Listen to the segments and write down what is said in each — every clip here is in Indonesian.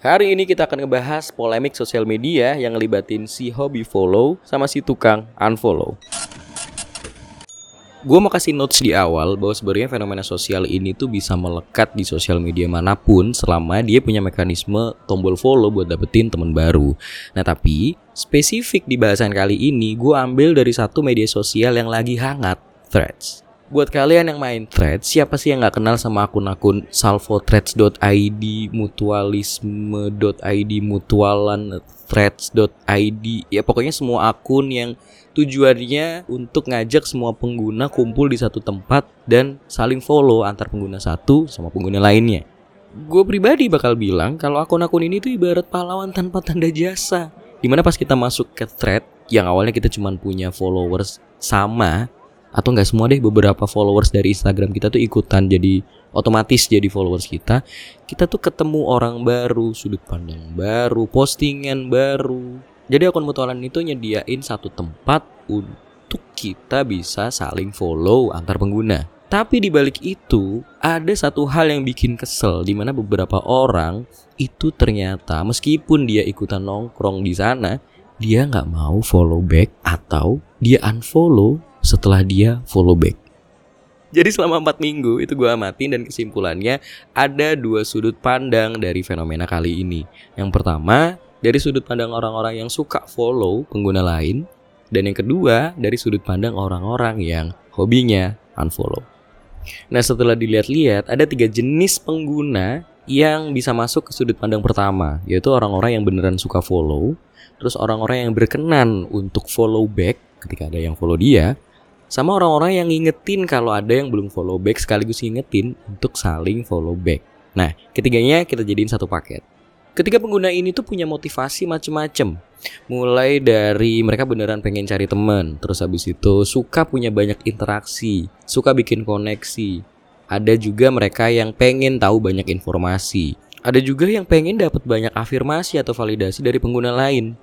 Hari ini kita akan ngebahas polemik sosial media yang ngelibatin si hobi follow sama si tukang unfollow. Gue mau kasih notes di awal bahwa sebenarnya fenomena sosial ini tuh bisa melekat di sosial media mana pun selama dia punya mekanisme tombol follow buat dapetin teman baru. Nah tapi spesifik di bahasan kali ini gue ambil dari satu media sosial yang lagi hangat, Threads. Buat kalian yang main threads, siapa sih yang nggak kenal sama akun-akun salvothreads.id, mutualisme.id, mutualan threads.id, ya pokoknya semua akun yang tujuannya untuk ngajak semua pengguna kumpul di satu tempat dan saling follow antar pengguna satu sama pengguna lainnya. Gue pribadi bakal bilang kalau akun-akun ini tuh ibarat pahlawan tanpa tanda jasa. Di mana pas kita masuk ke thread yang awalnya kita cuma punya followers sama atau nggak semua deh beberapa followers dari Instagram kita tuh ikutan jadi otomatis jadi followers kita. Kita tuh ketemu orang baru sudut pandang baru postingan baru. Jadi akun mutualan itu nyediain satu tempat untuk kita bisa saling follow antar pengguna. Tapi di balik itu ada satu hal yang bikin kesel di mana beberapa orang itu ternyata meskipun dia ikutan nongkrong di sana dia nggak mau follow back atau dia unfollow setelah dia follow back. Jadi selama 4 minggu itu gue amatin dan kesimpulannya ada dua sudut pandang dari fenomena kali ini. Yang pertama dari sudut pandang orang-orang yang suka follow pengguna lain. Dan yang kedua dari sudut pandang orang-orang yang hobinya unfollow. Nah setelah dilihat-lihat ada tiga jenis pengguna yang bisa masuk ke sudut pandang pertama Yaitu orang-orang yang beneran suka follow Terus orang-orang yang berkenan untuk follow back ketika ada yang follow dia sama orang-orang yang ngingetin kalau ada yang belum follow back sekaligus ngingetin untuk saling follow back. Nah, ketiganya kita jadiin satu paket. Ketiga pengguna ini tuh punya motivasi macem-macem. Mulai dari mereka beneran pengen cari temen, terus habis itu suka punya banyak interaksi, suka bikin koneksi. Ada juga mereka yang pengen tahu banyak informasi. Ada juga yang pengen dapat banyak afirmasi atau validasi dari pengguna lain.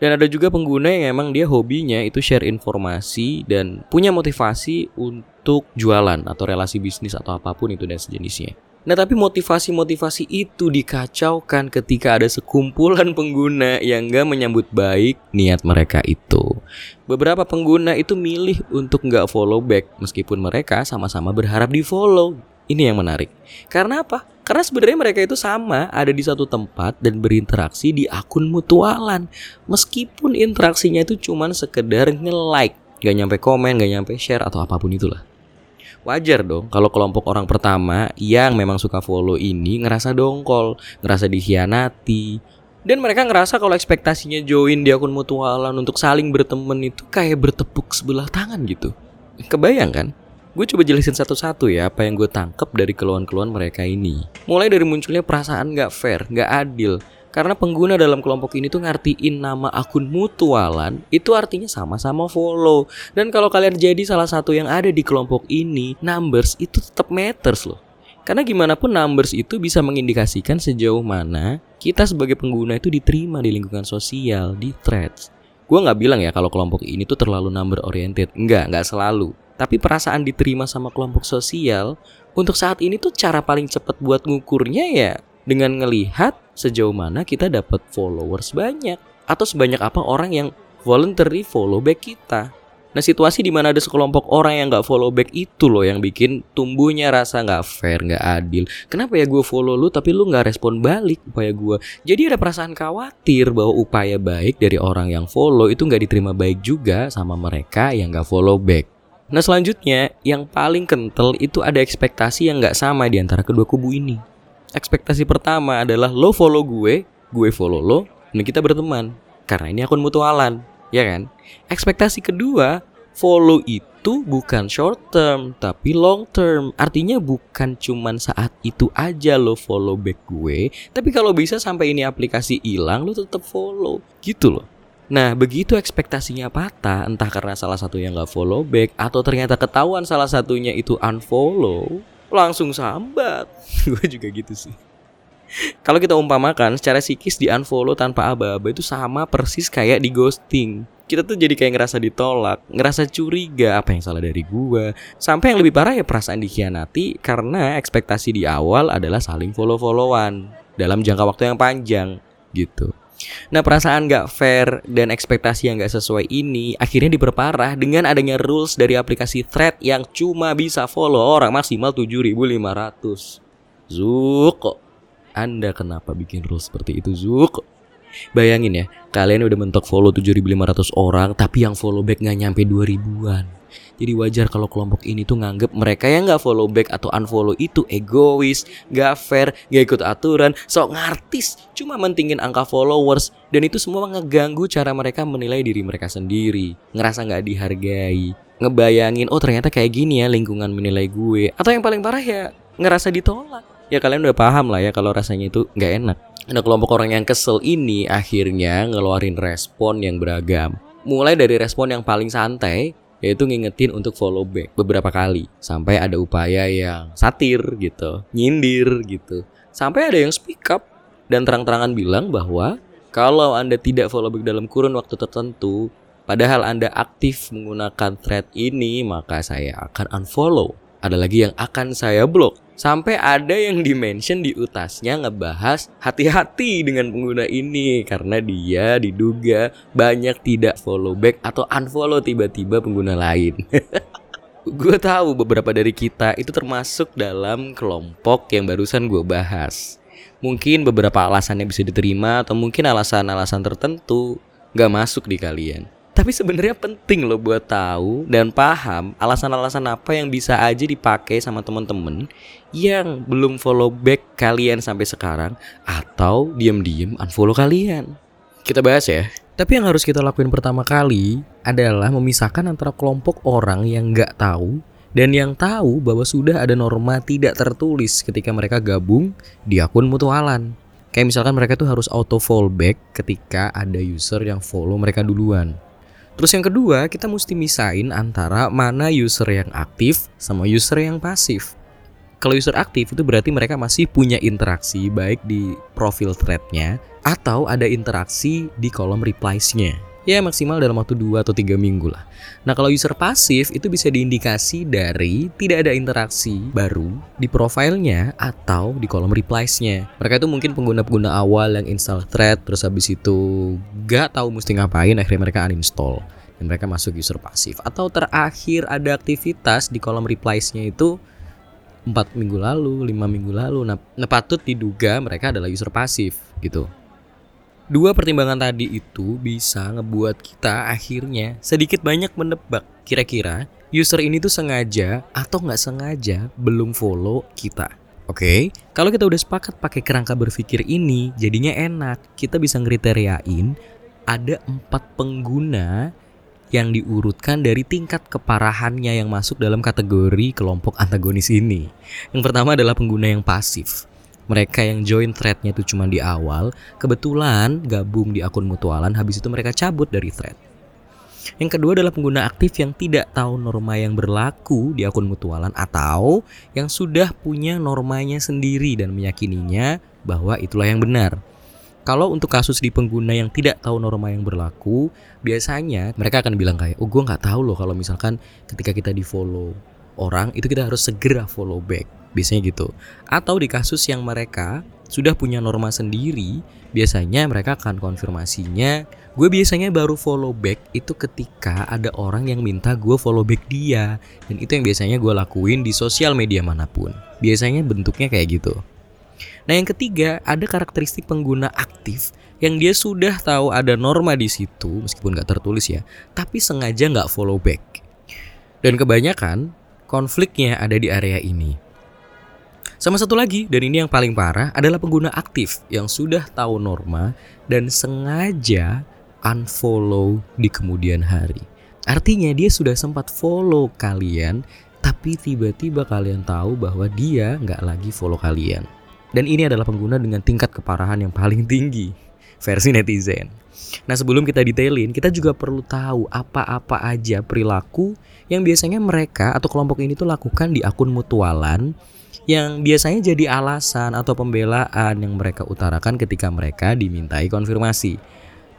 Dan ada juga pengguna yang emang dia hobinya itu share informasi dan punya motivasi untuk jualan atau relasi bisnis atau apa pun itu dan sejenisnya. Nah tapi motivasi-motivasi itu dikacaukan ketika ada sekumpulan pengguna yang gak menyambut baik niat mereka itu. Beberapa pengguna itu milih untuk gak follow back meskipun mereka sama-sama berharap di follow. Ini yang menarik. Karena apa? Karena sebenarnya mereka itu sama, ada di satu tempat dan berinteraksi di akun mutualan. Meskipun interaksinya itu cuma sekedar nge-like, gak nyampe komen, gak nyampe share atau apa pun itulah. Wajar dong kalau kelompok orang pertama yang memang suka follow ini ngerasa dongkol, ngerasa dikhianati, dan mereka ngerasa kalau ekspektasinya join di akun mutualan untuk saling berteman itu kayak bertepuk sebelah tangan gitu. Kebayang kan? Gue coba jelasin satu-satu ya apa yang gue tangkep dari keluhan-keluhan mereka ini. Mulai dari munculnya perasaan gak fair, gak adil. Karena pengguna dalam kelompok ini tuh ngertiin nama akun mutualan itu artinya sama-sama follow. Dan kalau kalian jadi salah satu yang ada di kelompok ini, numbers itu tetap matters loh. Karena gimana pun numbers itu bisa mengindikasikan sejauh mana kita sebagai pengguna itu diterima di lingkungan sosial, di threads. Gue nggak bilang ya kalau kelompok ini tuh terlalu number oriented. Enggak, nggak selalu. Tapi perasaan diterima sama kelompok sosial untuk saat ini tuh cara paling cepat buat ngukurnya ya dengan ngelihat sejauh mana kita dapat followers banyak atau sebanyak apa orang yang voluntary follow back kita. Nah situasi di mana ada sekelompok orang yang nggak follow back itu loh yang bikin tumbuhnya rasa nggak fair, nggak adil. Kenapa ya gue follow lu tapi lu nggak respon balik upaya gue? Jadi ada perasaan khawatir bahwa upaya baik dari orang yang follow itu nggak diterima baik juga sama mereka yang nggak follow back. Nah selanjutnya yang paling kental itu ada ekspektasi yang nggak sama di antara kedua kubu ini. Ekspektasi pertama adalah lo follow gue, gue follow lo, dan kita berteman. Karena ini akun mutualan, ya kan? Ekspektasi kedua, follow itu bukan short term tapi long term. Artinya bukan cuman saat itu aja lo follow back gue, tapi kalau bisa sampai ini aplikasi hilang lo tetap follow. Gitu loh. Nah begitu ekspektasinya patah Entah karena salah satu yang gak follow back Atau ternyata ketahuan salah satunya itu unfollow Langsung sambat Gue juga gitu sih kalau kita umpamakan secara psikis di unfollow tanpa aba-aba itu sama persis kayak di ghosting. kita tuh jadi kayak ngerasa ditolak, ngerasa curiga apa yang salah dari gua. Sampai yang lebih parah ya perasaan dikhianati karena ekspektasi di awal adalah saling follow-followan dalam jangka waktu yang panjang gitu. Nah perasaan gak fair dan ekspektasi yang gak sesuai ini akhirnya diperparah dengan adanya rules dari aplikasi thread yang cuma bisa follow orang maksimal 7500 Zuk Anda kenapa bikin rules seperti itu Zuk? Bayangin ya, kalian udah mentok follow 7500 orang tapi yang follow back gak nyampe 2000-an. Jadi wajar kalau kelompok ini tuh nganggep mereka yang gak follow back atau unfollow itu egois, gak fair, gak ikut aturan, sok ngartis, cuma mentingin angka followers dan itu semua ngeganggu cara mereka menilai diri mereka sendiri, ngerasa gak dihargai, ngebayangin oh ternyata kayak gini ya lingkungan menilai gue atau yang paling parah ya ngerasa ditolak. Ya kalian udah paham lah ya kalau rasanya itu gak enak. Nah kelompok orang yang kesel ini akhirnya ngeluarin respon yang beragam. Mulai dari respon yang paling santai yaitu ngingetin untuk follow back beberapa kali sampai ada upaya yang satir gitu, nyindir gitu. Sampai ada yang speak up dan terang-terangan bilang bahwa kalau Anda tidak follow back dalam kurun waktu tertentu, padahal Anda aktif menggunakan thread ini, maka saya akan unfollow. Ada lagi yang akan saya blok Sampai ada yang dimention di utasnya ngebahas hati-hati dengan pengguna ini karena dia diduga banyak tidak follow back atau unfollow tiba-tiba pengguna lain. gue tahu beberapa dari kita itu termasuk dalam kelompok yang barusan gue bahas. Mungkin beberapa alasannya bisa diterima atau mungkin alasan-alasan tertentu gak masuk di kalian. Tapi sebenarnya penting loh buat tahu dan paham alasan-alasan apa yang bisa aja dipakai sama temen-temen yang belum follow back kalian sampai sekarang atau diem-diem unfollow kalian. Kita bahas ya. Tapi yang harus kita lakuin pertama kali adalah memisahkan antara kelompok orang yang nggak tahu dan yang tahu bahwa sudah ada norma tidak tertulis ketika mereka gabung di akun mutualan. Kayak misalkan mereka tuh harus auto fallback ketika ada user yang follow mereka duluan. Terus yang kedua, kita mesti misain antara mana user yang aktif sama user yang pasif. Kalau user aktif itu berarti mereka masih punya interaksi baik di profil threadnya atau ada interaksi di kolom replies-nya. Ya maksimal dalam waktu 2 atau 3 minggu lah. Nah kalau user pasif itu bisa diindikasi dari tidak ada interaksi baru di profilnya atau di kolom replies-nya. Mereka itu mungkin pengguna-pengguna awal yang install thread terus habis itu gak tahu mesti ngapain akhirnya mereka uninstall dan mereka masuk user pasif atau terakhir ada aktivitas di kolom replies-nya itu empat minggu lalu, lima minggu lalu. Nah, nah, patut diduga mereka adalah user pasif gitu. Dua pertimbangan tadi itu bisa ngebuat kita akhirnya sedikit banyak menebak kira-kira user ini tuh sengaja atau nggak sengaja belum follow kita. Oke, okay? kalau kita udah sepakat pakai kerangka berpikir ini, jadinya enak. Kita bisa ngeriteriain ada empat pengguna yang diurutkan dari tingkat keparahannya yang masuk dalam kategori kelompok antagonis ini. Yang pertama adalah pengguna yang pasif. Mereka yang join threadnya itu cuma di awal, kebetulan gabung di akun mutualan, habis itu mereka cabut dari thread. Yang kedua adalah pengguna aktif yang tidak tahu norma yang berlaku di akun mutualan atau yang sudah punya normanya sendiri dan meyakininya bahwa itulah yang benar. Kalau untuk kasus di pengguna yang tidak tahu norma yang berlaku, biasanya mereka akan bilang kayak, oh gue nggak tahu loh kalau misalkan ketika kita di follow orang itu kita harus segera follow back, biasanya gitu. Atau di kasus yang mereka sudah punya norma sendiri, biasanya mereka akan konfirmasinya. Gue biasanya baru follow back itu ketika ada orang yang minta gue follow back dia, dan itu yang biasanya gue lakuin di sosial media mana pun. Biasanya bentuknya kayak gitu. Nah, yang ketiga, ada karakteristik pengguna aktif yang dia sudah tahu ada norma di situ, meskipun nggak tertulis ya, tapi sengaja nggak follow back. Dan kebanyakan konfliknya ada di area ini. Sama satu lagi, dan ini yang paling parah, adalah pengguna aktif yang sudah tahu norma dan sengaja unfollow di kemudian hari. Artinya dia sudah sempat follow kalian, tapi tiba-tiba kalian tahu bahwa dia nggak lagi follow kalian. Dan ini adalah pengguna dengan tingkat keparahan yang paling tinggi versi netizen. Nah sebelum kita detailin, kita juga perlu tahu apa-apa aja perilaku yang biasanya mereka atau kelompok ini tuh lakukan di akun mutualan yang biasanya jadi alasan atau pembelaan yang mereka utarakan ketika mereka dimintai konfirmasi.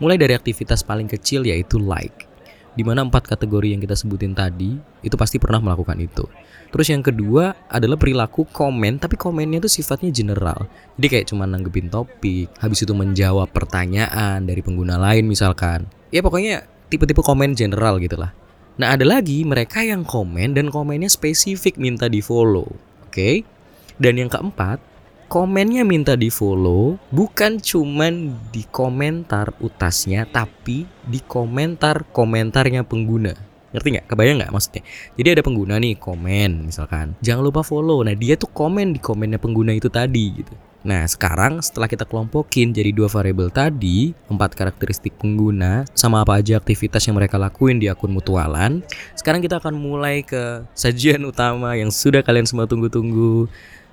Mulai dari aktivitas paling kecil yaitu like. Di mana empat kategori yang kita sebutin tadi itu pasti pernah melakukan itu. Terus yang kedua adalah perilaku komen, tapi komennya itu sifatnya general. Jadi kayak cuma nanggepin topik, habis itu menjawab pertanyaan dari pengguna lain misalkan. Ya pokoknya tipe-tipe komen general gitu lah. Nah ada lagi mereka yang komen dan komennya spesifik minta di follow. Oke. Okay? Dan yang keempat, komennya minta di follow bukan cuman di komentar utasnya tapi di komentar komentarnya pengguna. Ngerti nggak? Kebayang nggak maksudnya? Jadi ada pengguna nih komen misalkan. Jangan lupa follow. Nah dia tuh komen di komennya pengguna itu tadi gitu. Nah, sekarang setelah kita kelompokin jadi dua variabel tadi, empat karakteristik pengguna, sama apa aja aktivitas yang mereka lakuin di akun mutualan, sekarang kita akan mulai ke sajian utama yang sudah kalian semua tunggu-tunggu.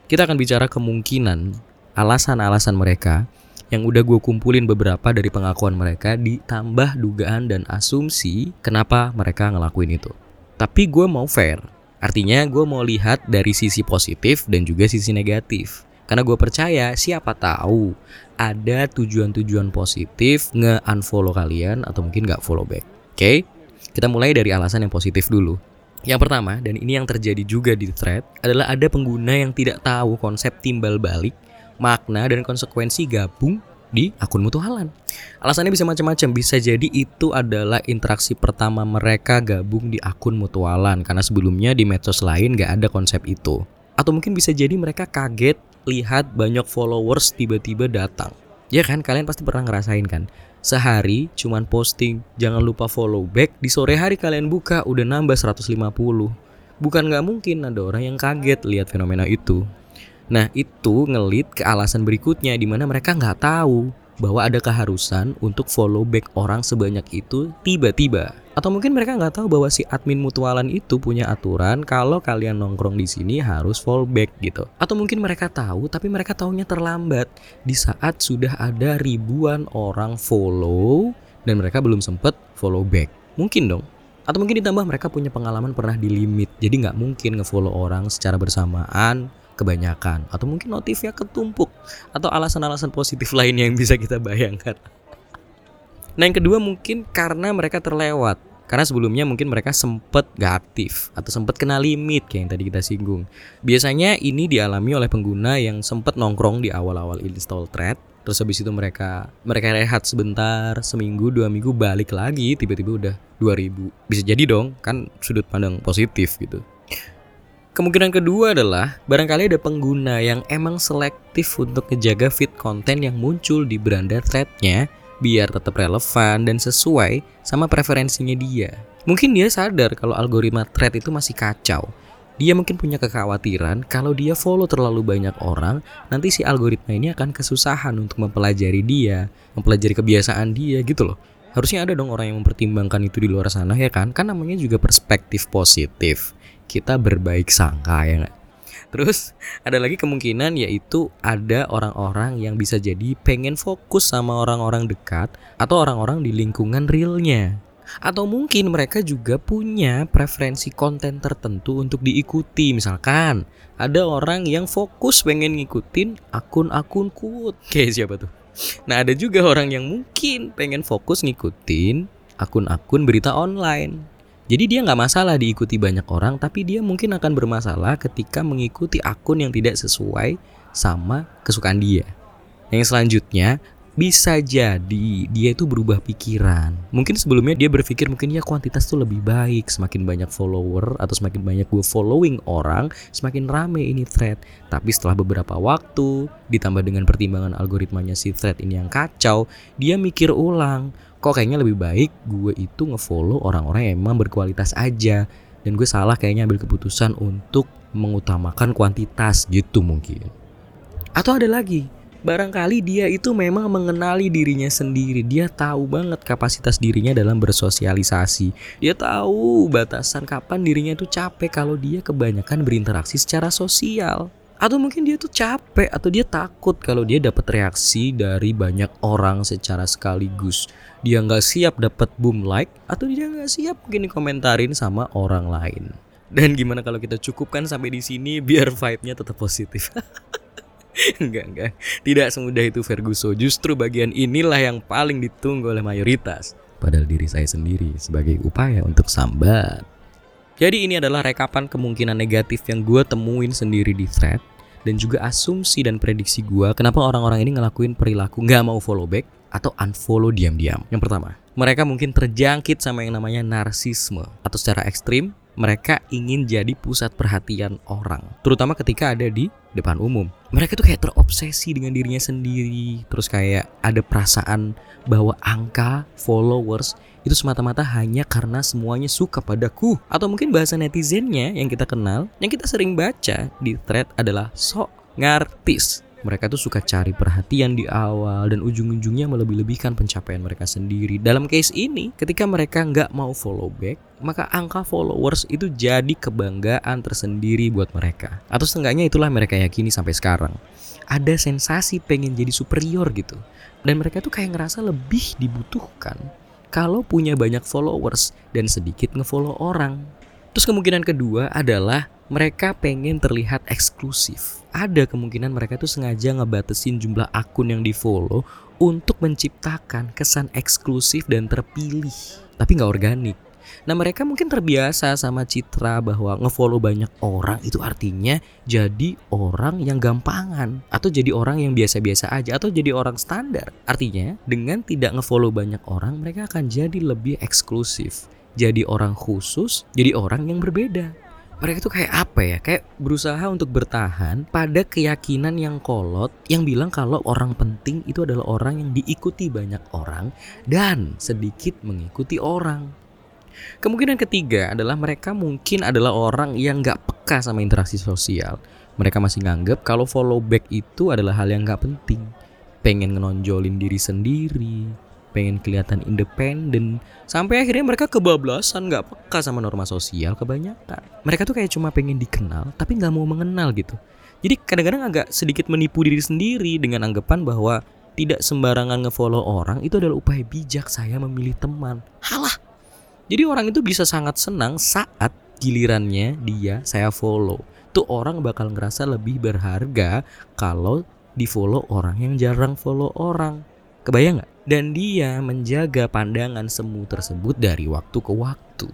Kita akan bicara kemungkinan alasan-alasan mereka yang udah gue kumpulin beberapa dari pengakuan mereka ditambah dugaan dan asumsi kenapa mereka ngelakuin itu. Tapi gue mau fair, artinya gue mau lihat dari sisi positif dan juga sisi negatif. Karena gue percaya siapa tahu ada tujuan-tujuan positif nge-unfollow kalian atau mungkin nggak follow back. Oke, okay? kita mulai dari alasan yang positif dulu. Yang pertama, dan ini yang terjadi juga di thread, adalah ada pengguna yang tidak tahu konsep timbal balik makna dan konsekuensi gabung di akun mutualan. Alasannya bisa macam-macam, bisa jadi itu adalah interaksi pertama mereka gabung di akun mutualan karena sebelumnya di medsos lain gak ada konsep itu. Atau mungkin bisa jadi mereka kaget lihat banyak followers tiba-tiba datang. Ya kan, kalian pasti pernah ngerasain kan? Sehari cuman posting, jangan lupa follow back, di sore hari kalian buka udah nambah 150. Bukan gak mungkin ada orang yang kaget lihat fenomena itu. Nah itu ngelit ke alasan berikutnya di mana mereka nggak tahu bahwa ada keharusan untuk follow back orang sebanyak itu tiba-tiba. Atau mungkin mereka nggak tahu bahwa si admin mutualan itu punya aturan kalau kalian nongkrong di sini harus follow back gitu. Atau mungkin mereka tahu tapi mereka tahunya terlambat di saat sudah ada ribuan orang follow dan mereka belum sempet follow back. Mungkin dong. Atau mungkin ditambah mereka punya pengalaman pernah di limit, jadi nggak mungkin ngefollow orang secara bersamaan kebanyakan atau mungkin notifnya ketumpuk atau alasan-alasan positif lainnya yang bisa kita bayangkan. Nah yang kedua mungkin karena mereka terlewat karena sebelumnya mungkin mereka sempat gak aktif atau sempat kena limit kayak yang tadi kita singgung. Biasanya ini dialami oleh pengguna yang sempat nongkrong di awal-awal install thread terus habis itu mereka mereka rehat sebentar seminggu dua minggu balik lagi tiba-tiba udah 2000 bisa jadi dong kan sudut pandang positif gitu Kemungkinan kedua adalah barangkali ada pengguna yang emang selektif untuk ngejaga feed konten yang muncul di beranda threadnya biar tetap relevan dan sesuai sama preferensinya dia. Mungkin dia sadar kalau algoritma thread itu masih kacau. Dia mungkin punya kekhawatiran kalau dia follow terlalu banyak orang, nanti si algoritma ini akan kesusahan untuk mempelajari dia, mempelajari kebiasaan dia gitu loh. Harusnya ada dong orang yang mempertimbangkan itu di luar sana ya kan? Kan namanya juga perspektif positif kita berbaik sangka ya gak? Terus ada lagi kemungkinan yaitu ada orang-orang yang bisa jadi pengen fokus sama orang-orang dekat atau orang-orang di lingkungan realnya. Atau mungkin mereka juga punya preferensi konten tertentu untuk diikuti. Misalkan ada orang yang fokus pengen ngikutin akun-akun quote. Kayak siapa tuh? Nah ada juga orang yang mungkin pengen fokus ngikutin akun-akun berita online. Jadi dia nggak masalah diikuti banyak orang, tapi dia mungkin akan bermasalah ketika mengikuti akun yang tidak sesuai sama kesukaan dia. Yang selanjutnya bisa jadi dia itu berubah pikiran. Mungkin sebelumnya dia berpikir mungkin ya kuantitas tuh lebih baik, semakin banyak follower atau semakin banyak gue following orang, semakin rame ini thread. Tapi setelah beberapa waktu, ditambah dengan pertimbangan algoritmanya si thread ini yang kacau, dia mikir ulang, kok kayaknya lebih baik gue itu ngefollow orang-orang yang emang berkualitas aja. Dan gue salah kayaknya ambil keputusan untuk mengutamakan kuantitas gitu mungkin. Atau ada lagi barangkali dia itu memang mengenali dirinya sendiri. Dia tahu banget kapasitas dirinya dalam bersosialisasi. Dia tahu batasan kapan dirinya itu capek kalau dia kebanyakan berinteraksi secara sosial atau mungkin dia tuh capek atau dia takut kalau dia dapat reaksi dari banyak orang secara sekaligus dia nggak siap dapat boom like atau dia nggak siap mungkin komentarin sama orang lain dan gimana kalau kita cukupkan sampai di sini biar vibe-nya tetap positif enggak, enggak. Tidak semudah itu Ferguson. Justru bagian inilah yang paling ditunggu oleh mayoritas. Padahal diri saya sendiri sebagai upaya untuk sambat. Jadi ini adalah rekapan kemungkinan negatif yang gue temuin sendiri di thread dan juga asumsi dan prediksi gue kenapa orang-orang ini ngelakuin perilaku nggak mau follow back atau unfollow diam-diam. Yang pertama, mereka mungkin terjangkit sama yang namanya narsisme atau secara ekstrim mereka ingin jadi pusat perhatian orang, terutama ketika ada di depan umum. Mereka tuh kayak terobsesi dengan dirinya sendiri, terus kayak ada perasaan bahwa angka followers itu semata-mata hanya karena semuanya suka padaku. Atau mungkin bahasa netizennya yang kita kenal, yang kita sering baca di thread adalah sok ngartis mereka tuh suka cari perhatian di awal dan ujung-ujungnya melebih-lebihkan pencapaian mereka sendiri. Dalam case ini, ketika mereka nggak mau follow back, maka angka followers itu jadi kebanggaan tersendiri buat mereka. Atau setengahnya itulah mereka yakini sampai sekarang. Ada sensasi pengen jadi superior gitu. Dan mereka tuh kayak ngerasa lebih dibutuhkan kalau punya banyak followers dan sedikit ngefollow orang. Terus kemungkinan kedua adalah mereka pengen terlihat eksklusif. Ada kemungkinan mereka tuh sengaja ngebatesin jumlah akun yang di follow untuk menciptakan kesan eksklusif dan terpilih, tapi nggak organik. Nah mereka mungkin terbiasa sama citra bahwa ngefollow banyak orang itu artinya jadi orang yang gampangan atau jadi orang yang biasa-biasa aja atau jadi orang standar. Artinya dengan tidak ngefollow banyak orang mereka akan jadi lebih eksklusif, jadi orang khusus, jadi orang yang berbeda mereka tuh kayak apa ya? Kayak berusaha untuk bertahan pada keyakinan yang kolot yang bilang kalau orang penting itu adalah orang yang diikuti banyak orang dan sedikit mengikuti orang. Kemungkinan ketiga adalah mereka mungkin adalah orang yang gak peka sama interaksi sosial. Mereka masih nganggep kalau follow back itu adalah hal yang gak penting. Pengen ngenonjolin diri sendiri pengen kelihatan independen. Sampai akhirnya mereka kebablasan nggak peka sama norma sosial kebanyakan. Mereka tuh kayak cuma pengen dikenal tapi nggak mau mengenal gitu. Jadi kadang-kadang agak sedikit menipu diri sendiri dengan anggapan bahwa tidak sembarangan ngefollow orang itu adalah upaya bijak saya memilih teman. Halah. Jadi orang itu bisa sangat senang saat gilirannya dia saya follow. Tuh orang bakal ngerasa lebih berharga kalau di follow orang yang jarang follow orang. Kebayang nggak dan dia menjaga pandangan semu tersebut dari waktu ke waktu.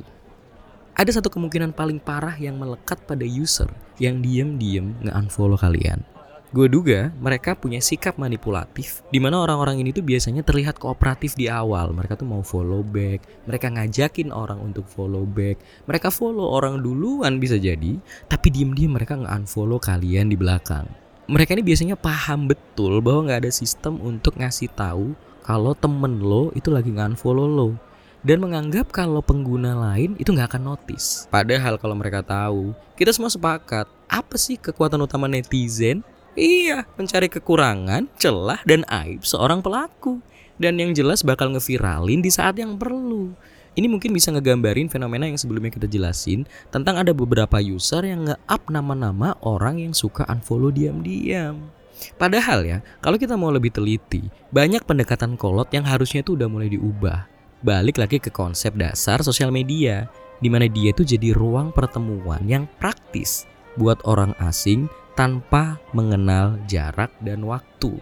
Ada satu kemungkinan paling parah yang melekat pada user yang diem-diem nge-unfollow kalian. Gue duga mereka punya sikap manipulatif di mana orang-orang ini tuh biasanya terlihat kooperatif di awal. Mereka tuh mau follow back, mereka ngajakin orang untuk follow back, mereka follow orang duluan bisa jadi, tapi diem-diem mereka nge-unfollow kalian di belakang. Mereka ini biasanya paham betul bahwa nggak ada sistem untuk ngasih tahu kalau temen lo itu lagi nge-unfollow lo dan menganggap kalau pengguna lain itu nggak akan notice. Padahal kalau mereka tahu, kita semua sepakat apa sih kekuatan utama netizen? Iya, mencari kekurangan, celah, dan aib seorang pelaku. Dan yang jelas bakal ngeviralin di saat yang perlu. Ini mungkin bisa ngegambarin fenomena yang sebelumnya kita jelasin tentang ada beberapa user yang nge-up nama-nama orang yang suka unfollow diam-diam. Padahal ya, kalau kita mau lebih teliti, banyak pendekatan kolot yang harusnya itu udah mulai diubah. Balik lagi ke konsep dasar sosial media, di mana dia itu jadi ruang pertemuan yang praktis buat orang asing tanpa mengenal jarak dan waktu.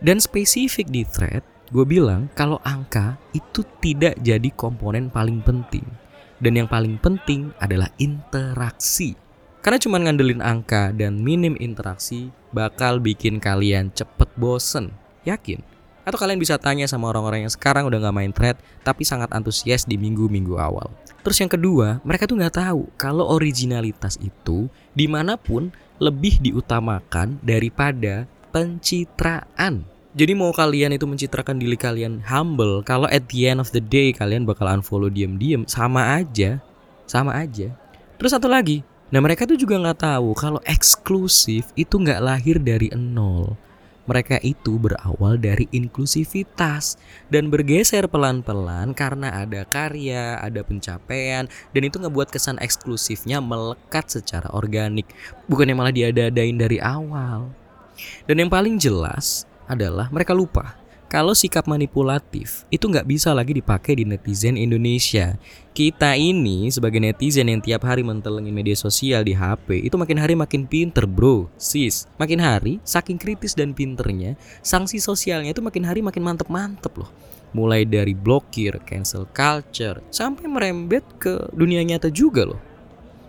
Dan spesifik di thread, gue bilang kalau angka itu tidak jadi komponen paling penting. Dan yang paling penting adalah interaksi. Karena cuma ngandelin angka dan minim interaksi bakal bikin kalian cepet bosen. Yakin? Atau kalian bisa tanya sama orang-orang yang sekarang udah gak main thread tapi sangat antusias di minggu-minggu awal. Terus yang kedua, mereka tuh gak tahu kalau originalitas itu di mana pun lebih diutamakan daripada pencitraan. Jadi mau kalian itu mencitrakan diri kalian humble, kalau at the end of the day kalian bakal unfollow diam-diam, sama aja, sama aja. Terus satu lagi, Nah mereka tuh juga nggak tahu kalau eksklusif itu nggak lahir dari nol. Mereka itu berawal dari inklusivitas dan bergeser pelan-pelan karena ada karya, ada pencapaian, dan itu ngebuat kesan eksklusifnya melekat secara organik, bukannya malah diada-adain dari awal. Dan yang paling jelas adalah mereka lupa kalau sikap manipulatif itu nggak bisa lagi dipakai di netizen Indonesia. Kita ini sebagai netizen yang tiap hari mentelengin media sosial di HP itu makin hari makin pinter bro, sis. Makin hari saking kritis dan pinternya, sanksi sosialnya itu makin hari makin mantep-mantep loh. Mulai dari blokir, cancel culture, sampai merembet ke dunia nyata juga loh.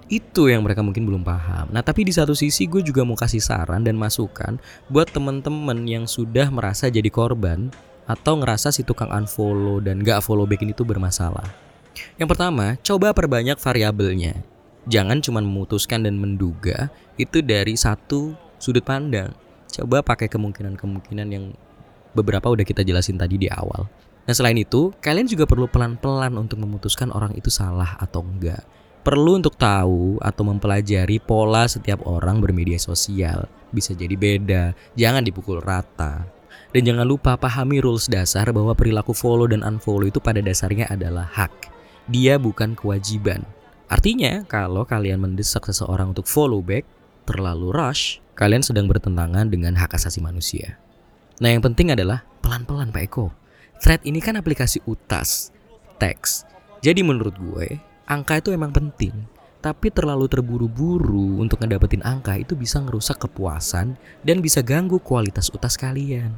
Itu yang mereka mungkin belum paham. Nah, tapi di satu sisi gue juga mau kasih saran dan masukan buat temen-temen yang sudah merasa jadi korban atau ngerasa si tukang unfollow dan gak follow back ini tuh bermasalah. Yang pertama, coba perbanyak variabelnya. Jangan cuma memutuskan dan menduga itu dari satu sudut pandang. Coba pakai kemungkinan-kemungkinan yang beberapa udah kita jelasin tadi di awal. Nah selain itu, kalian juga perlu pelan-pelan untuk memutuskan orang itu salah atau enggak perlu untuk tahu atau mempelajari pola setiap orang bermedia sosial. Bisa jadi beda, jangan dipukul rata. Dan jangan lupa pahami rules dasar bahwa perilaku follow dan unfollow itu pada dasarnya adalah hak. Dia bukan kewajiban. Artinya, kalau kalian mendesak seseorang untuk follow back, terlalu rush, kalian sedang bertentangan dengan hak asasi manusia. Nah, yang penting adalah pelan-pelan Pak Eko. Thread ini kan aplikasi utas, teks. Jadi menurut gue, angka itu emang penting, tapi terlalu terburu-buru untuk ngedapetin angka itu bisa ngerusak kepuasan dan bisa ganggu kualitas utas kalian.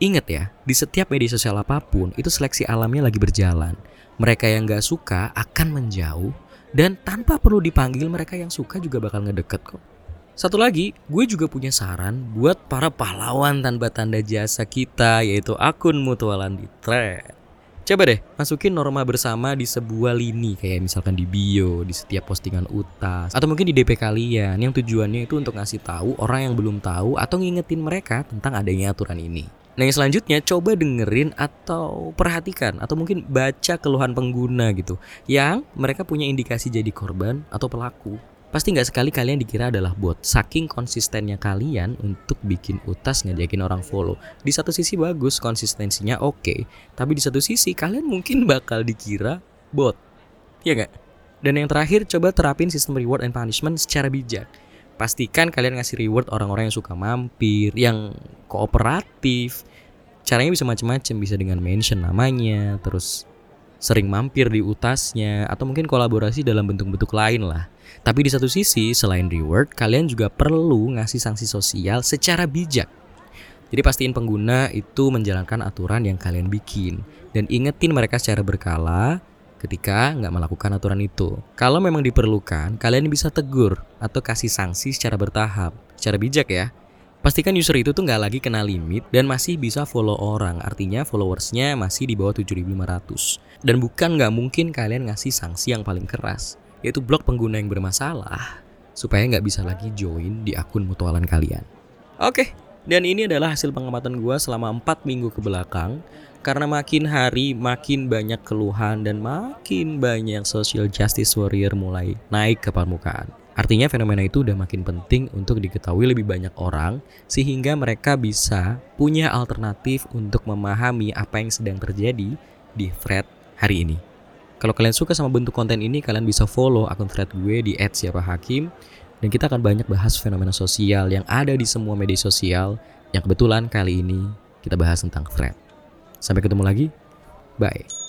Ingat ya, di setiap media sosial apa pun itu seleksi alamnya lagi berjalan. Mereka yang gak suka akan menjauh dan tanpa perlu dipanggil mereka yang suka juga bakal ngedeket kok. Satu lagi, gue juga punya saran buat para pahlawan tanpa tanda jasa kita yaitu akun mutualan di thread. Coba deh masukin norma bersama di sebuah lini kayak misalkan di bio, di setiap postingan utas atau mungkin di DP kalian yang tujuannya itu untuk ngasih tahu orang yang belum tahu atau ngingetin mereka tentang adanya aturan ini. Nah yang selanjutnya coba dengerin atau perhatikan atau mungkin baca keluhan pengguna gitu yang mereka punya indikasi jadi korban atau pelaku. Pasti nggak sekali kalian dikira adalah bot. Saking konsistennya kalian untuk bikin utas ngajakin orang follow. Di satu sisi bagus, konsistensinya oke. Okay, tapi di satu sisi kalian mungkin bakal dikira bot. Iya nggak? Dan yang terakhir, coba terapin sistem reward and punishment secara bijak. Pastikan kalian ngasih reward orang-orang yang suka mampir, yang kooperatif. Caranya bisa macam-macam, bisa dengan mention namanya, terus sering mampir di utasnya, atau mungkin kolaborasi dalam bentuk-bentuk lain lah. Tapi di satu sisi, selain reward, kalian juga perlu ngasih sanksi sosial secara bijak. Jadi pastiin pengguna itu menjalankan aturan yang kalian bikin dan ingetin mereka secara berkala ketika nggak melakukan aturan itu. Kalau memang diperlukan, kalian bisa tegur atau kasih sanksi secara bertahap, secara bijak ya. Pastikan user itu tuh nggak lagi kena limit dan masih bisa follow orang, artinya followersnya masih di bawah 7500. Dan bukan nggak mungkin kalian ngasih sanksi yang paling keras yaitu blok pengguna yang bermasalah supaya nggak bisa lagi join di akun mutualan kalian. Oke, dan ini adalah hasil pengamatan gue selama 4 minggu ke belakang karena makin hari makin banyak keluhan dan makin banyak social justice warrior mulai naik ke permukaan. Artinya fenomena itu udah makin penting untuk diketahui lebih banyak orang sehingga mereka bisa punya alternatif untuk memahami apa yang sedang terjadi di thread hari ini. Kalau kalian suka sama bentuk konten ini, kalian bisa follow akun thread gue di @siapahakim dan kita akan banyak bahas fenomena sosial yang ada di semua media sosial yang kebetulan kali ini kita bahas tentang thread. Sampai ketemu lagi. Bye.